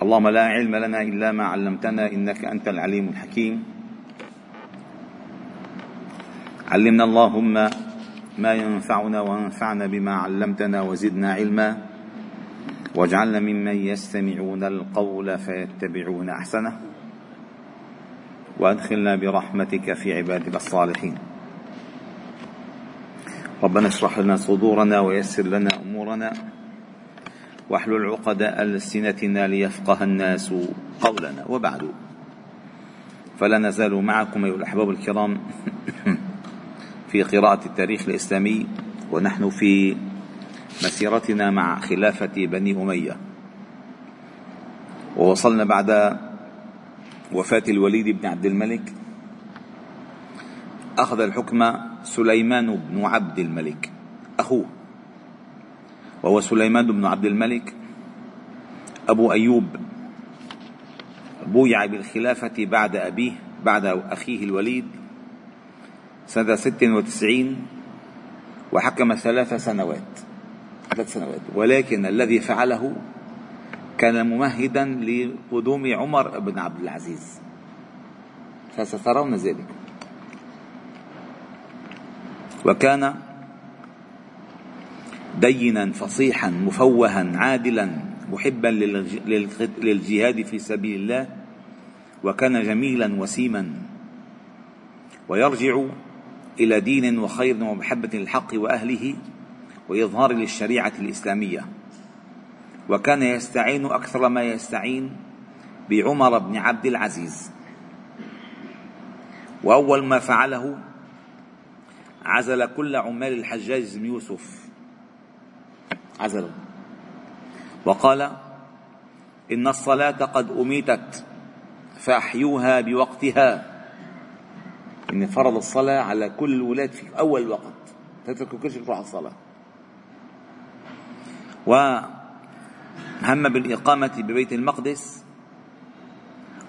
اللهم لا علم لنا إلا ما علمتنا إنك أنت العليم الحكيم. علمنا اللهم ما ينفعنا وانفعنا بما علمتنا وزدنا علما. واجعلنا ممن يستمعون القول فيتبعون أحسنه. وأدخلنا برحمتك في عبادك الصالحين. ربنا اشرح لنا صدورنا ويسر لنا أمورنا. واحلل عقد ألسنتنا ليفقه الناس قولنا. وبعد فلا نزال معكم أيها الأحباب الكرام في قراءة التاريخ الإسلامي ونحن في مسيرتنا مع خلافة بني أمية. ووصلنا بعد وفاة الوليد بن عبد الملك. أخذ الحكم سليمان بن عبد الملك أخوه. وهو سليمان بن عبد الملك أبو أيوب بويع بالخلافة بعد أبيه بعد أخيه الوليد سنة ست وتسعين وحكم ثلاث سنوات ثلاث سنوات. ولكن الذي فعله كان ممهدا لقدوم عمر بن عبد العزيز. فسترون ذلك. وكان دينا فصيحا مفوها عادلا محبا للجهاد في سبيل الله وكان جميلا وسيما. ويرجع إلى دين وخير ومحبة للحق وأهله وإظهار للشريعة الإسلامية. وكان يستعين أكثر ما يستعين بعمر بن عبد العزيز. وأول ما فعله عزل كل عمال الحجاج بن يوسف. عزله وقال إن الصلاة قد أميتت فأحيوها بوقتها. إن فرض الصلاة على كل الولاة في أول وقت. تتركوا كل شيء تروح على الصلاة. وهم بالإقامة ببيت المقدس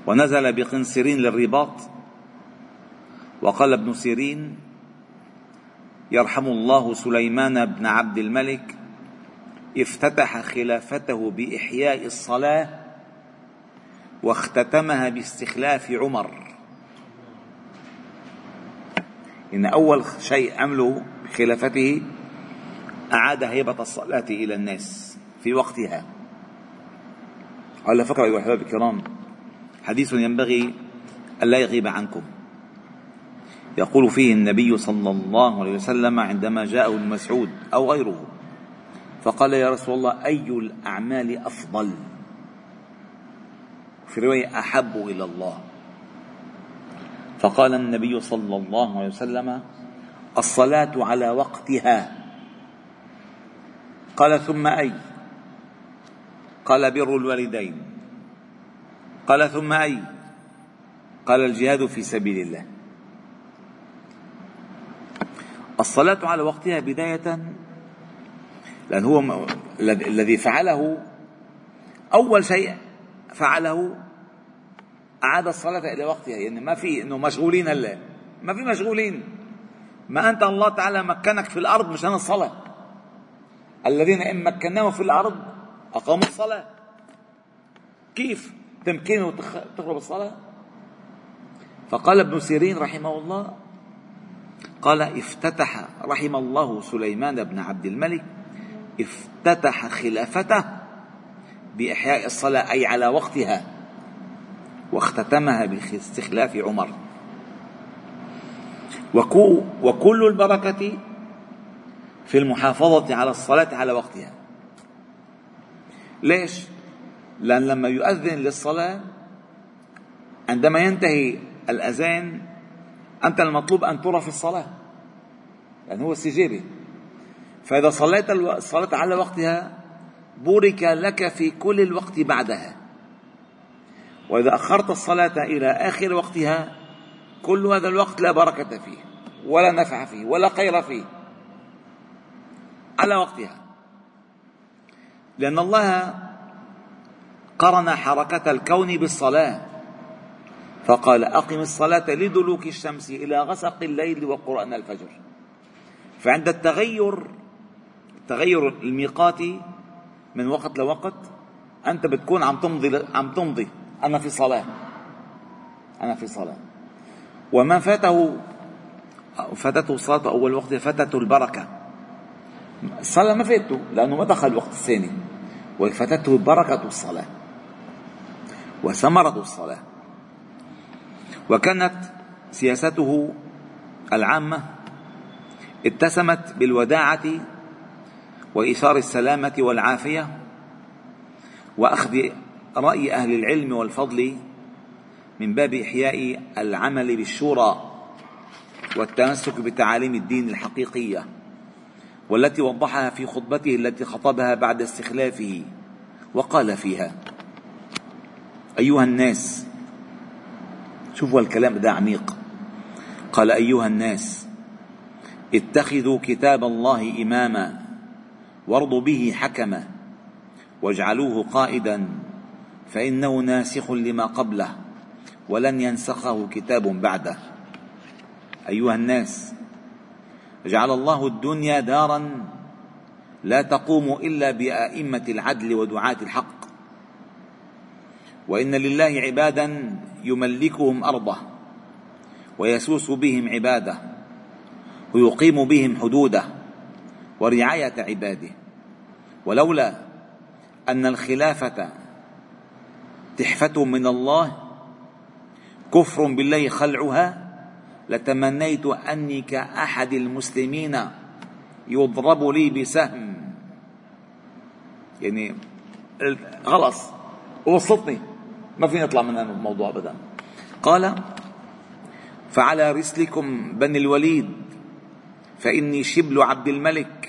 ونزل بقنصرين للرباط. وقال ابن سيرين يرحم الله سليمان بن عبد الملك افتتح خلافته بإحياء الصلاة واختتمها باستخلاف عمر. إن أول شيء عمله بخلافته أعاد هيبة الصلاة إلى الناس في وقتها. على فكرة أيها الأحباب الكرام حديث ينبغي الا يغيب عنكم. يقول فيه النبي صلى الله عليه وسلم عندما جاءه المسعود أو غيره فقال يا رسول الله أي الأعمال أفضل؟ في رواية أحب إلى الله. فقال النبي صلى الله عليه وسلم الصلاة على وقتها. قال ثم أي؟ قال بر الوالدين. قال ثم أي؟ قال الجهاد في سبيل الله. الصلاة على وقتها بداية لأن هو الذي فعله أول شيء فعله أعاد الصلاة إلى وقتها يعني ما في إنه مشغولين هلا ما في مشغولين. ما أنت الله تعالى مكنك في الأرض مشان الصلاة. الذين إن مكناهم في الأرض أقاموا الصلاة. كيف؟ تمكنه تخرب الصلاة؟ فقال ابن سيرين رحمه الله قال افتتح رحم الله سليمان بن عبد الملك افتتح خلافته بإحياء الصلاة أي على وقتها واختتمها باستخلاف عمر. وكل البركة في المحافظة على الصلاة على وقتها. ليش؟ لأن لما يؤذن للصلاة عندما ينتهي الأذان أنت المطلوب أن ترى في الصلاة لأن هو استجابة فإذا صليت الصلاة على وقتها بورك لك في كل الوقت بعدها. وإذا أخرت الصلاة إلى آخر وقتها كل هذا الوقت لا بركة فيه ولا نفع فيه ولا خير فيه. على وقتها. لأن الله قرن حركة الكون بالصلاة. فقال أقم الصلاة لدلوك الشمس إلى غسق الليل وقرآن الفجر. فعند التغير تغير الميقات من وقت لوقت. أنت بتكون عم تمضي عم تمضي. أنا في صلاة. أنا في صلاة. وما فاته فاتته الصلاة أول وقت فاتته البركة. الصلاة ما فاتته لأنه ما دخل الوقت الثاني. وفاتته بركة الصلاة. وثمرة الصلاة. وكانت سياسته العامة اتسمت بالوداعة وإيثار السلامة والعافية وأخذ رأي أهل العلم والفضل من باب إحياء العمل بالشورى والتمسك بتعاليم الدين الحقيقية والتي وضحها في خطبته التي خطبها بعد استخلافه وقال فيها أيها الناس شوفوا الكلام ده عميق قال أيها الناس اتخذوا كتاب الله إماما وارضوا به حكما واجعلوه قائدا فإنه ناسخ لما قبله ولن ينسخه كتاب بعده. أيها الناس جعل الله الدنيا دارا لا تقوم إلا بأئمة العدل ودعاة الحق. وإن لله عبادا يملكهم أرضه ويسوس بهم عباده ويقيم بهم حدوده ورعاية عباده. ولولا أن الخلافة تحفة من الله كفر بالله خلعها لتمنيت أني كأحد المسلمين يضرب لي بسهم. يعني خلص وصلتني. ما فيني أطلع من الموضوع ابدا. قال فعلى رسلكم بني الوليد فإني شبل عبد الملك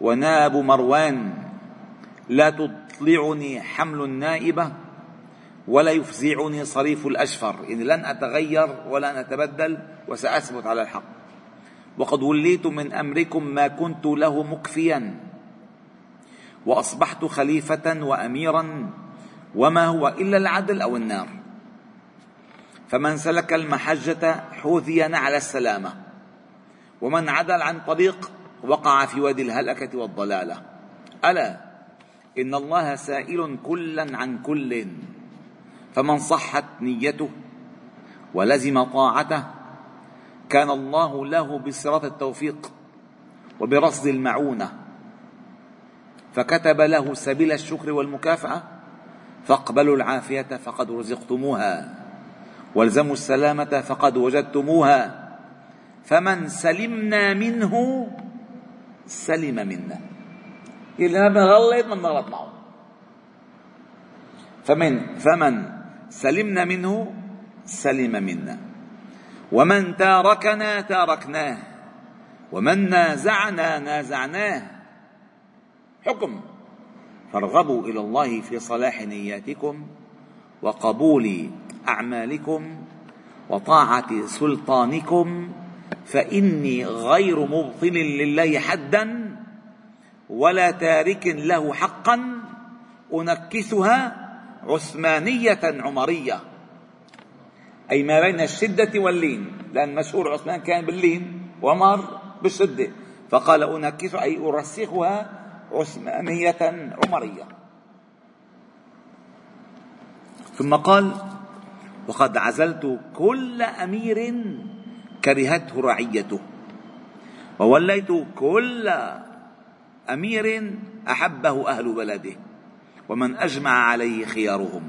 وناب مروان لا تطلعني حمل النائبة ولا يفزعني صريف الأشفر. يعني لن أتغير ولن اتبدل وسأثبت على الحق. وقد وليت من أمركم ما كنت له مكفيا وأصبحت خليفة واميرا وما هو إلا العدل أو النار. فمن سلك المحجة حوذي نعل السلامة ومن عدل عن طريق وقع في وادي الهلكة والضلالة. ألا؟ إن الله سائل كلا عن كل. فمن صحت نيته ولزم طاعته كان الله له بصراط التوفيق وبرصد المعونة. فكتب له سبيل الشكر والمكافأة فاقبلوا العافية فقد رزقتموها والزموا السلامة فقد وجدتموها. فمن سلمنا منه سلم منا. اللي ما بنغلط ما بنغلط معه. فمن فمن سلمنا منه سلم منا. ومن تاركنا تاركناه. ومن نازعنا نازعناه. حكم. فارغبوا إلى الله في صلاح نياتكم وقبول أعمالكم وطاعة سلطانكم فإني غير مبطل لله حدا ولا تارك له حقا أنكسها عثمانية عمرية. أي ما بين الشدة واللين لأن مشهور عثمان كان باللين وعمر بالشدة. فقال انكسها أي أرسخها عثمانية عمرية. ثم قال وقد عزلت كل أمير كرهته رعيته. ووليت كل أمير أحبه أهل بلده ومن أجمع عليه خيارهم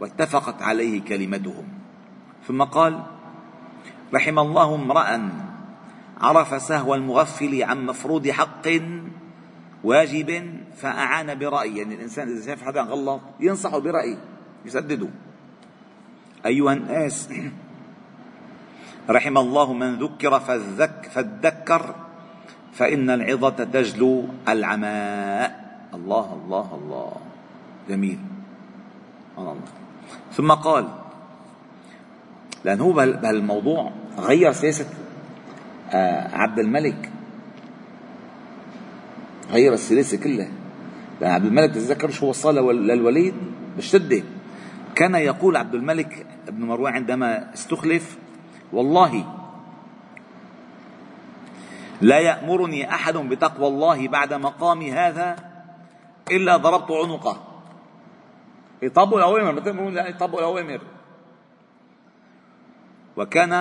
واتفقت عليه كلمتهم. ثم قال رحم الله امرأ عرف سهو المغفل عن مفروض حق واجب فأعان برأي. يعني الإنسان إذا شاف حدا غلط ينصحه برأي يسدده. أيها الناس رحم الله من ذكر فذك فذكر فإن العظة تجلو العماء. الله الله الله. جميل. الله. ثم قال لأن هو بهالموضوع غير سياسة آه، عبد الملك. غير السلاسة كلها. لأن عبد الملك تتذكر شو وصل للوليد بالشدة كان يقول عبد الملك بن مروان عندما استخلف والله. لا يأمرني أحد بتقوى الله بعد مقامي هذا إلا ضربت عنقه. يطبقوا الأوامر مثل لا يطبقوا الأوامر وكان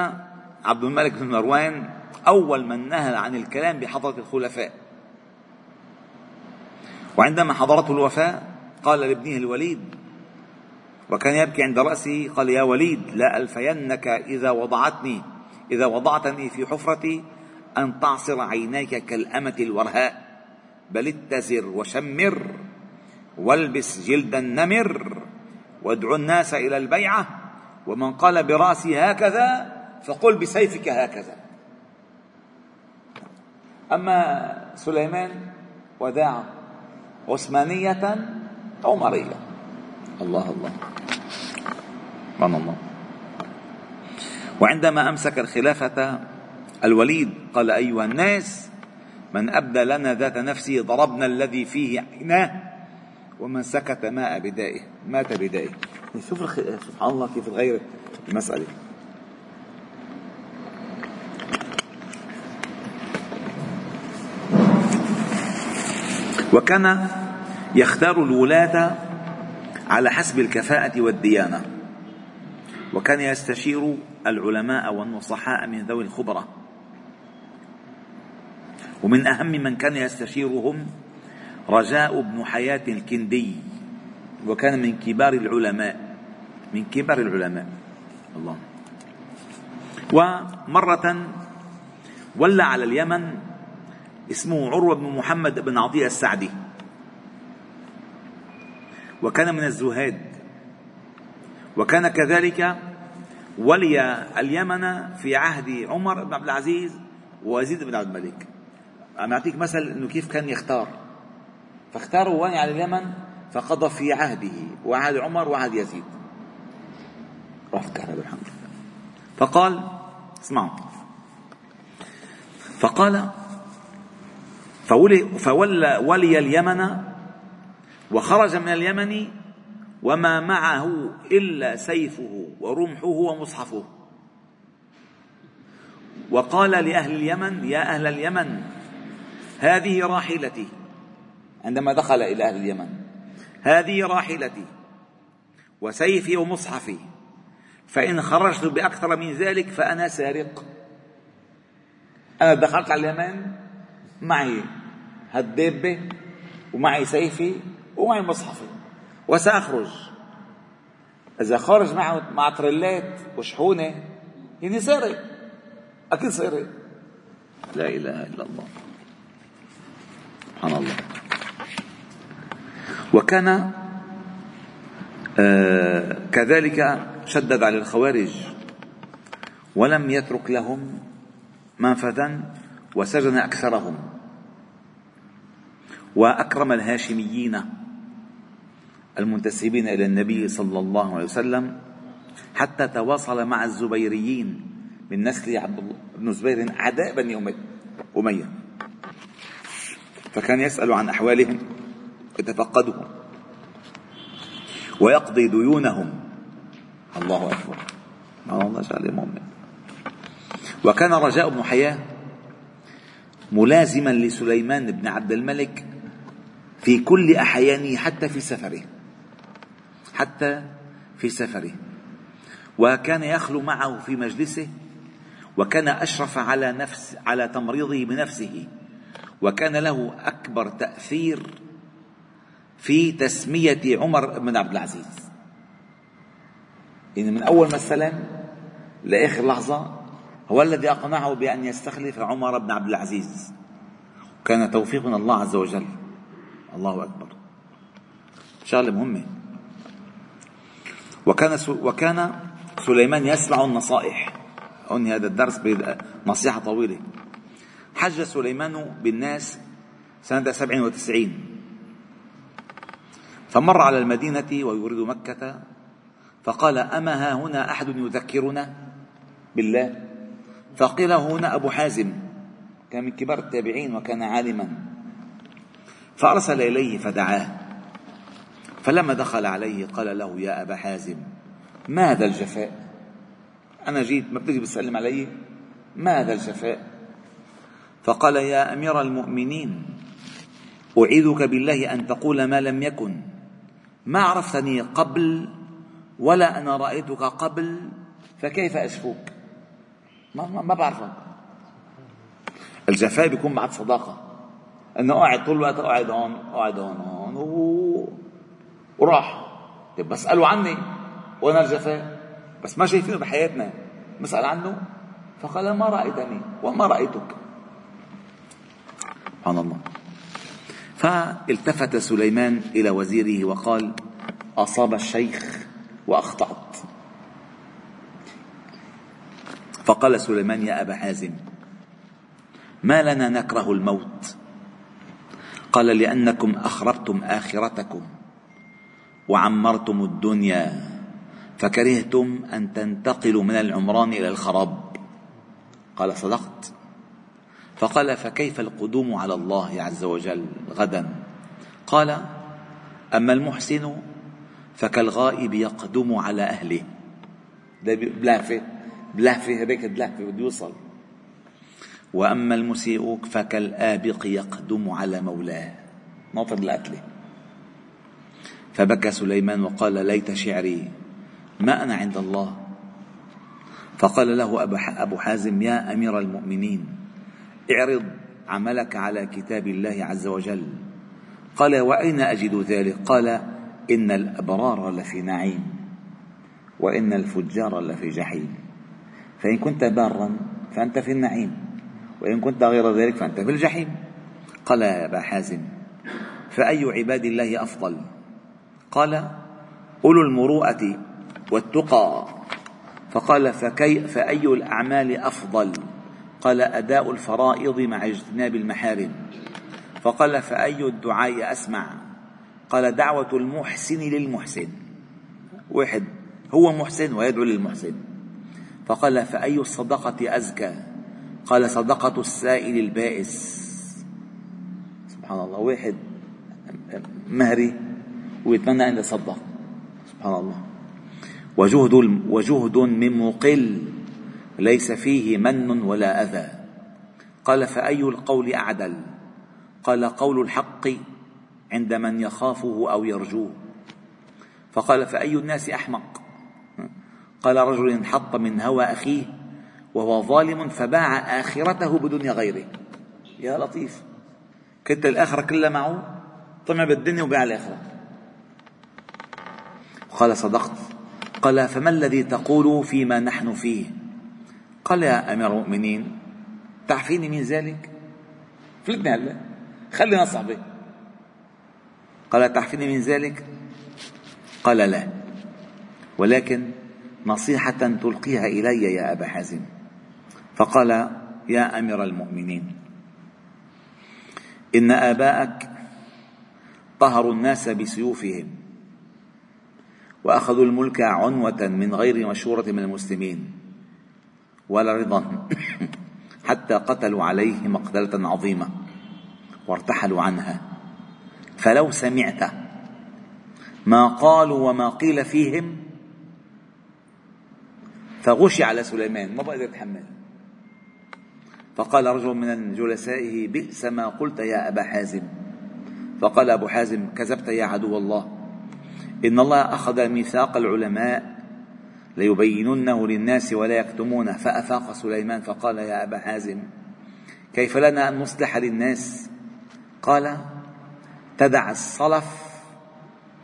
عبد الملك بن مروان أول من نهى عن الكلام بحضرة الخلفاء. وعندما حضرته الوفاة قال لابنه الوليد وكان يبكي عند رأسه قال يا وليد لا ألفينك إذا وضعتني إذا وضعتني في حفرتي أن تعصر عينيك كالأمة الورهاء. بل اتزر وشمر والبس جلد النمر وادعو الناس إلى البيعة ومن قال برأسي هكذا فقل بسيفك هكذا. أما سليمان وداع عثمانية عمرية الله الله. سبحان الله. وعندما أمسك الخلافة الوليد قال أيها الناس من أبدى لنا ذات نفسه ضربنا الذي فيه عيناه ومن سكت ماء بدائه. مات بدائه. شوف. سبحان الله كيف تغير المسألة. وكان يختار الولاة على حسب الكفاءة والديانة. وكان يستشير العلماء والنصحاء من ذوي الخبرة. ومن أهم من كان يستشيرهم رجاء بن حياة الكندي. وكان من كبار العلماء. من كبار العلماء. الله. ومرة ولى على اليمن اسمه عروة بن محمد بن عطية السعدي. وكان من الزهاد. وكان كذلك ولي اليمن في عهد عمر بن عبد العزيز ويزيد بن عبد الملك. عم أعطيك مثل أنه كيف كان يختار. فاختاروا ولي على اليمن فقضى في عهده وعهد عمر وعهد يزيد. رفض الكهرباء الحمد لله. فقال اسمعوا فقال فولي فولى ولي اليمن وخرج من اليمن وما معه إلا سيفه ورمحه ومصحفه. وقال لأهل اليمن يا أهل اليمن هذه راحلتي. عندما دخل إلى أهل اليمن هذه راحلتي وسيفي ومصحفي فإن خرجت بأكثر من ذلك فأنا سارق. أنا دخلت على اليمن معي هالدابه ومعي سيفي ومعي مصحفي؟ وسأخرج. إذا خرج معه مع تريلات وشحونة يعني سارق أكيد سارق لا إله إلا الله. سبحان الله. وكان آه كذلك شدد على الخوارج. ولم يترك لهم منفذا وسجن أكثرهم. وأكرم الهاشميين. المنتسبين إلى النبي صلى الله عليه وسلم حتى تواصل مع الزبيريين من نسل عبد بن زبير أعداء بني أمية. فكان يسأل عن أحوالهم يتفقدهم ويقضي ديونهم. الله أكبر. الله جعل مؤمن. وكان رجاء بن حياة ملازما لسليمان بن عبد الملك في كل أحيانه حتى في سفره. حتى في سفره. وكان يخلو معه في مجلسه وكان أشرف على نفس على تمريضه بنفسه وكان له أكبر تأثير في تسمية عمر بن عبد العزيز. يعني من أول ما استلم لآخر لحظة هو الذي أقنعه بأن يستخلف عمر بن عبد العزيز. كان توفيق من الله عز وجل. الله أكبر. شغلة مهمة. وكان وكان سليمان يسمع النصائح. أنهي هذا الدرس بنصيحة طويلة. حج سليمان بالناس سنة سبع وتسعين. فمر على المدينة ويريد مكة. فقال أما ها هنا أحد يذكرنا؟ بالله. فقيل هنا أبو حازم. كان من كبار التابعين وكان عالما. فأرسل إليه فدعاه. فلما دخل عليه قال له يا أبا حازم ما هذا الجفاء؟ أنا جيت ما بتجي بتسلم علي ما هذا الجفاء؟ فقال يا أمير المؤمنين أعيذك بالله أن تقول ما لم يكن. ما عرفتني قبل ولا أنا رأيتك قبل فكيف أشفوك ما, ما, ما بعرفك الجفاء بيكون بعد صداقة أنه قاعد طول الوقت قاعد هون قاعد هون هون. وراح. طيب بسأله عني. وأنا الجفاء بس ما شايفينه بحياتنا. بسأل عنه. فقال ما رأيتني. وما رأيتك. سبحان الله. فالتفت سليمان إلى وزيره وقال أصاب الشيخ وأخطأت. فقال سليمان يا أبا حازم ما لنا نكره الموت. قال لأنكم أخربتم آخرتكم. وعمرتم الدنيا فكرهتم أن تنتقلوا من العمران إلى الخراب. قال صدقت. فقال فكيف القدوم على الله عز وجل غدا؟ قال أما المحسن فكالغائب يقدم على أهله. ده بلافة بلهفة هذيك بلهفة بده يوصل. وأما المسيء فكالآبق يقدم على مولاه. ناطر القتلة؟ فبكى سليمان وقال ليت شعري ما أنا عند الله. فقال له أبو حازم يا أمير المؤمنين اعرض عملك على كتاب الله عز وجل. قال وأين أجد ذلك؟ قال إن الأبرار لفي نعيم وإن الفجار لفي جحيم. فإن كنت بارا فأنت في النعيم وإن كنت غير ذلك فأنت في الجحيم. قال يا أبا حازم فأي عباد الله أفضل؟ قال أولو المروءة والتقى. فقال فكي فأي الأعمال أفضل؟ قال أداء الفرائض مع اجتناب المحارم. فقال فأي الدعاء أسمع؟ قال دعوة المحسن للمحسن. واحد هو محسن ويدعو للمحسن. فقال فأي الصدقة أزكى؟ قال صدقة السائل البائس. سبحان الله. واحد مهري ويتمنى أن يتصدق. سبحان الله. وجهد وجهد من مقل ليس فيه من ولا أذى. قال فأي القول أعدل؟ قال قول الحق عند من يخافه أو يرجوه. فقال فأي الناس أحمق؟ قال رجل انحط من هوى أخيه وهو ظالم فباع آخرته بدنيا غيره. يا لطيف. كنت الآخرة كلها معه؟ طمع بالدنيا وباع الآخرة. قال صدقت. قال فما الذي تقول فيما نحن فيه؟ قال يا أمير المؤمنين تعفيني من ذلك؟ فلتني هلا خلينا صحبي قال تعفيني من ذلك؟ قال لا. ولكن نصيحة تلقيها إلي يا أبا حازم. فقال يا أمير المؤمنين إن آباءك طهروا الناس بسيوفهم. وأخذوا الملك عنوة من غير مشورة من المسلمين. ولا رضا. حتى قتلوا عليه مقتلة عظيمة. وارتحلوا عنها. فلو سمعت ما قالوا وما قيل فيهم فغشي على سليمان. ما بقدر يتحمل فقال رجل من جلسائه بئس ما قلت يا أبا حازم. فقال أبو حازم كذبت يا عدو الله. إن الله أخذ ميثاق العلماء ليبيننه للناس ولا يكتمونه. فأفاق سليمان فقال يا أبا حازم كيف لنا أن نصلح للناس؟ قال تدع الصلف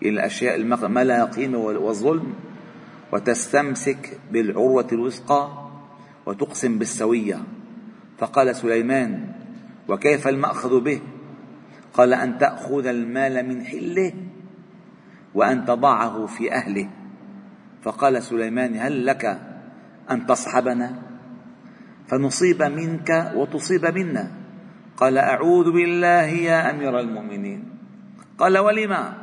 إلى الأشياء ما لا قيمة والظلم وتستمسك بالعروة الوثقى وتقسم بالسوية. فقال سليمان وكيف المأخذ به؟ قال أن تأخذ المال من حله وأن تضعه في أهله. فقال سليمان هل لك أن تصحبنا؟ فنصيب منك وتصيب منا. قال أعوذ بالله يا أمير المؤمنين. قال ولما؟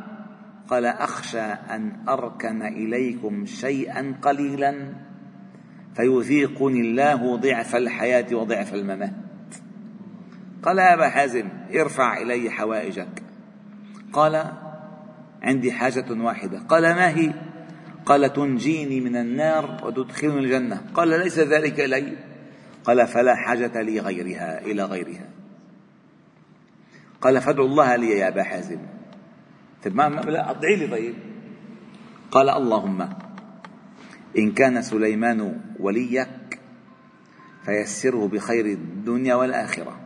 قال أخشى أن أركن إليكم شيئا قليلا فيذيقني الله ضعف الحياة وضعف الممات. قال يا أبا حازم ارفع إلي حوائجك. قال عندي حاجة واحدة. قال ما هي؟ قال تنجيني من النار وتدخلني الجنة. قال ليس ذلك إلي. قال فلا حاجة لي غيرها إلى غيرها. قال فادعوا الله لي يا أبا حازم. طيب ما لا ادعي لي طيب. قال اللهم إن كان سليمان وليك فيسره بخير الدنيا والآخرة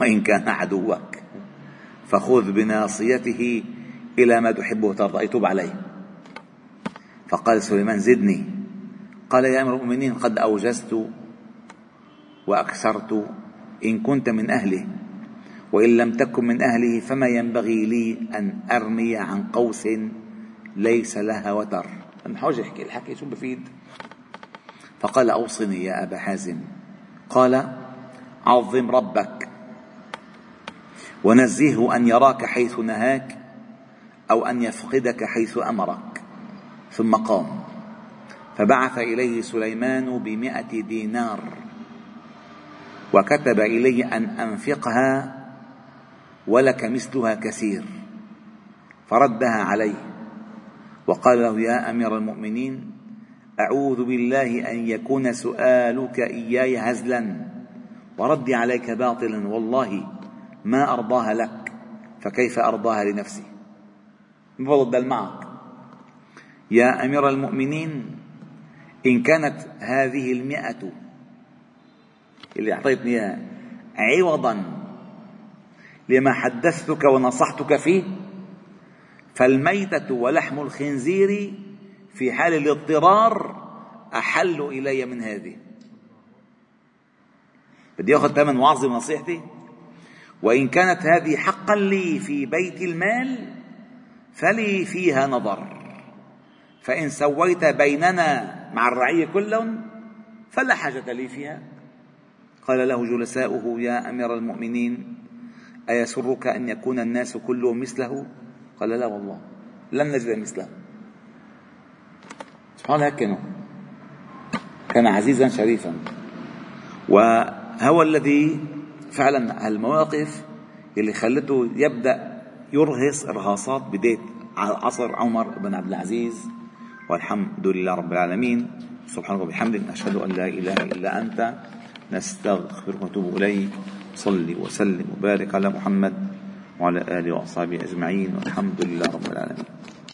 وإن كان عدوك فخذ بناصيته إلى ما تحب وترضى. يتوب عليه فقال سليمان زدني. قال يا أمير المؤمنين قد أوجزت وأكثرت إن كنت من أهله وإن لم تكن من أهله فما ينبغي لي أن أرمي عن قوس ليس لها وتر. حاجة يحكي الحكي شو بفيد فقال أوصني يا أبا حازم. قال عظم ربك ونزهه أن يراك حيث نهاك أو أن يفقدك حيث أمرك. ثم قام. فبعث إليه سليمان بمائة دينار. وكتب إليه أن أنفقها ولك مثلها كثير. فردها عليه. وقال له يا أمير المؤمنين أعوذ بالله أن يكون سؤالك إياي هزلا وردي عليك باطلا والله ما أرضاها لك فكيف أرضاها لنفسي؟ بفضل معك. يا أمير المؤمنين إن كانت هذه المئة اللي أعطيتني إياها عوضا لما حدثتك ونصحتك فيه فالميتة ولحم الخنزير في حال الاضطرار أحل إلي من هذه. بدي أخذ ثمن وعظي ونصيحتي وإن كانت هذه حقا لي في بيت المال فلي فيها نظر. فإن سويت بيننا مع الرعية كلهم فلا حاجة لي فيها. قال له جلساؤه يا أمير المؤمنين أيسرك أن يكون الناس كلهم مثله؟ قال لا والله لن نجد مثله. سبحان هيك كانوا كان عزيزا شريفا. وهو الذي فعلا المواقف اللي خلته يبدأ يرهص ارهاصات بدايه عصر عمر بن عبد العزيز والحمد لله رب العالمين. سبحانك وبحمدك أشهد أن لا إله إلا أنت نستغفرك ونتوب إليك. صلي وسلم وبارك على محمد وعلى آله وأصحابه أجمعين والحمد لله رب العالمين.